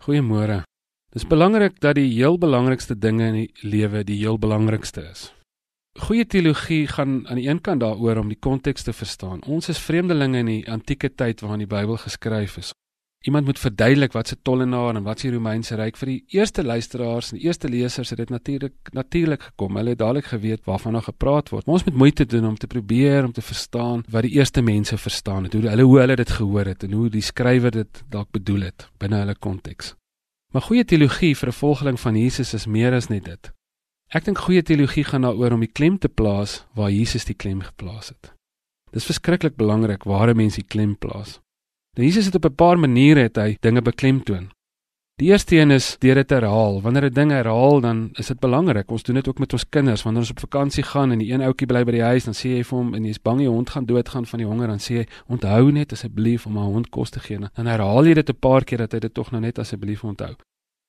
Goeiemôre. Dis belangrik dat die heel belangrikste dinge in die lewe die heel belangrikste is. Goeie teologie gaan aan die een kant daaroor om die konteks te verstaan. Ons is vreemdelinge in die antieke tyd waarin die Bybel geskryf is. Iemand moet verduidelik wat se tollenaar en wat se Romeinse ryk vir die eerste luisteraars en die eerste lesers het dit natuurlik natuurlik gekom. Hulle het dadelik geweet waarvan daar gepraat word. Maar ons moet moeite doen om te probeer om te verstaan wat die eerste mense verstaan het, hoe hulle hoe hulle dit gehoor het en hoe die skrywer dit dalk bedoel het binne hulle konteks. Maar goeie teologie vir 'n volgeling van Jesus is meer as net dit. Ek dink goeie teologie gaan daaroor om die klem te plaas waar Jesus die klem geplaas het. Dis verskriklik belangrik waar 'n mens die klem plaas. Nou Jesus het op 'n paar maniere het hy dinge beklemtoon. Die eerste een is deur dit herhaal. Wanneer 'n ding herhaal, dan is dit belangrik. Ons doen dit ook met ons kinders. Wanneer ons op vakansie gaan en die een ouetjie bly by die huis, dan sê jy vir hom en jy's bang die hond gaan doodgaan van die honger, dan sê jy: "Onthou net asseblief om 'n hond kos te gee." Dan herhaal jy dit 'n paar keer dat hy dit tog nou net asseblief onthou.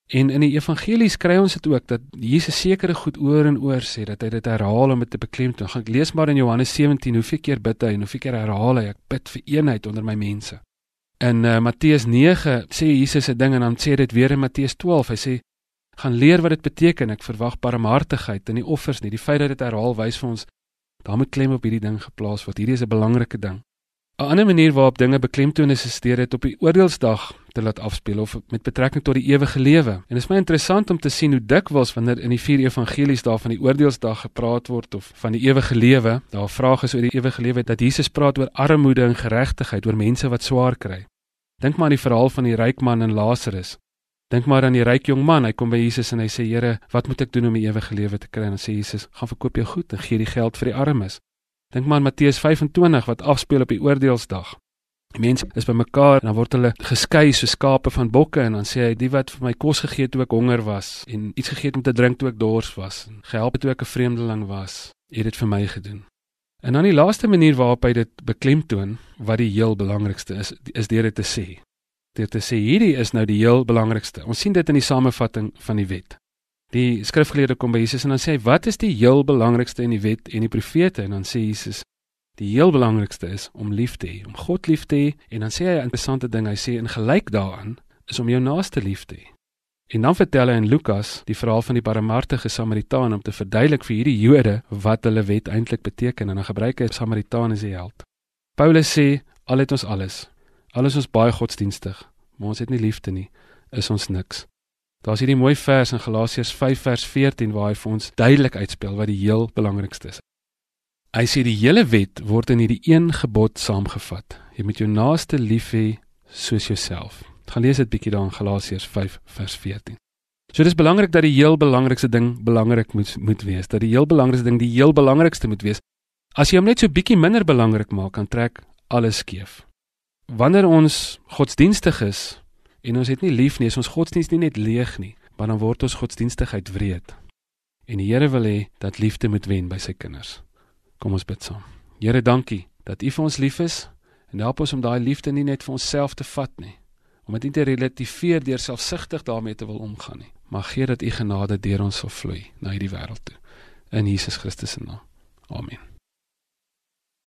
En in die evangelies kry ons dit ook dat Jesus sekere goed oor en oor sê dat hy dit herhaal om dit te beklemtoon. Gaan ek lees maar in Johannes 17 hoeveel keer bid hy en hoeveel keer herhaal hy ek bid vir eenheid onder my mense. In uh, Matteus 9 sê Jesus 'n ding en dan sê dit weer in Matteus 12. Hy sê gaan leer wat dit beteken. Ek verwag barmhartigheid in die offers nie. Die feit dat dit herhaal wys vir ons daar moet klem op hierdie ding geplaas word. Hierdie is 'n belangrike ding. 'n Ander manier waarop dinge beklemtoon is, is deur dit op die oordeelsdag te laat afspeel of met betrekking tot die ewige lewe. En dit is my interessant om te sien hoe dikwels wanneer in die vier evangelies daar van die oordeelsdag gepraat word of van die ewige lewe, daar vrae is oor die ewige lewe dat Jesus praat oor armoede en geregtigheid, oor mense wat swaar kry. Dink maar aan die verhaal van die ryk man en Lazarus. Dink maar aan die ryk jong man, hy kom by Jesus en hy sê: "Here, wat moet ek doen om die ewige lewe te kry?" En sê Jesus: "Gaan verkoop jou goed en gee die geld vir die armes." Dink maar aan Matteus 25 wat afspeel op die oordeelsdag. Die mense is bymekaar en dan word hulle geskei so skape van bokke en dan sê hy: "Die wat vir my kos gegee het toe ek honger was en iets gegee het om te drink toe ek dors was en gehelp het toe ek 'n vreemdeling was, het dit vir my gedoen." En dan die laaste manier waarop hy dit beklemtoon wat die heel belangrikste is, is deur dit te sê. Deur te sê hierdie is nou die heel belangrikste. Ons sien dit in die samevatting van die wet. Die skrifgeleerde kom by Jesus en dan sê hy: "Wat is die heel belangrikste in die wet en die profete?" En dan sê Jesus: "Die heel belangrikste is om lief te hê, om God lief te hê." En dan sê hy 'n interessante ding. Hy sê: "En gelyk daaraan is om jou naaste lief te hê." En dan vertel hy in Lukas die verhaal van die barmhartige Samaritaan om te verduidelik vir hierdie Jode wat hulle wet eintlik beteken en dan gebruik hy Samaritaan as die held. Paulus sê al het ons alles. Alles is baie godsdienstig, maar ons het nie liefde nie, is ons niks. Daar's hierdie mooi vers in Galasiërs 5 vers 14 waar hy vir ons duidelik uitspel wat die heel belangrikste is. Hy sê die hele wet word in hierdie een gebod saamgevat. Jy moet jou naaste lief hê soos jouself. Gaan lees dit bietjie daar in Galasiërs 5 vers 14. So dis belangrik dat die heel belangrikste ding belangrik moet moet wees, dat die heel belangrikste ding die heel belangrikste moet wees. As jy hom net so bietjie minder belangrik maak, dan trek alles skeef. Wanneer ons godsdienstig is en ons het nie lief nie, is ons godsdienst nie net leeg nie, maar dan word ons godsdienstigheid wreed. En die Here wil hê dat liefde moet wen by sy kinders. Kom ons bid saam. Here, dankie dat U vir ons lief is en help ons om daai liefde nie net vir onsself te vat nie, om dit nie te relativeer deur selfsugtig daarmee te wil omgaan nie. Maar gee dat u genade deur ons sal vloei na hierdie wêreld toe. In Jesus Christus se naam. Amen.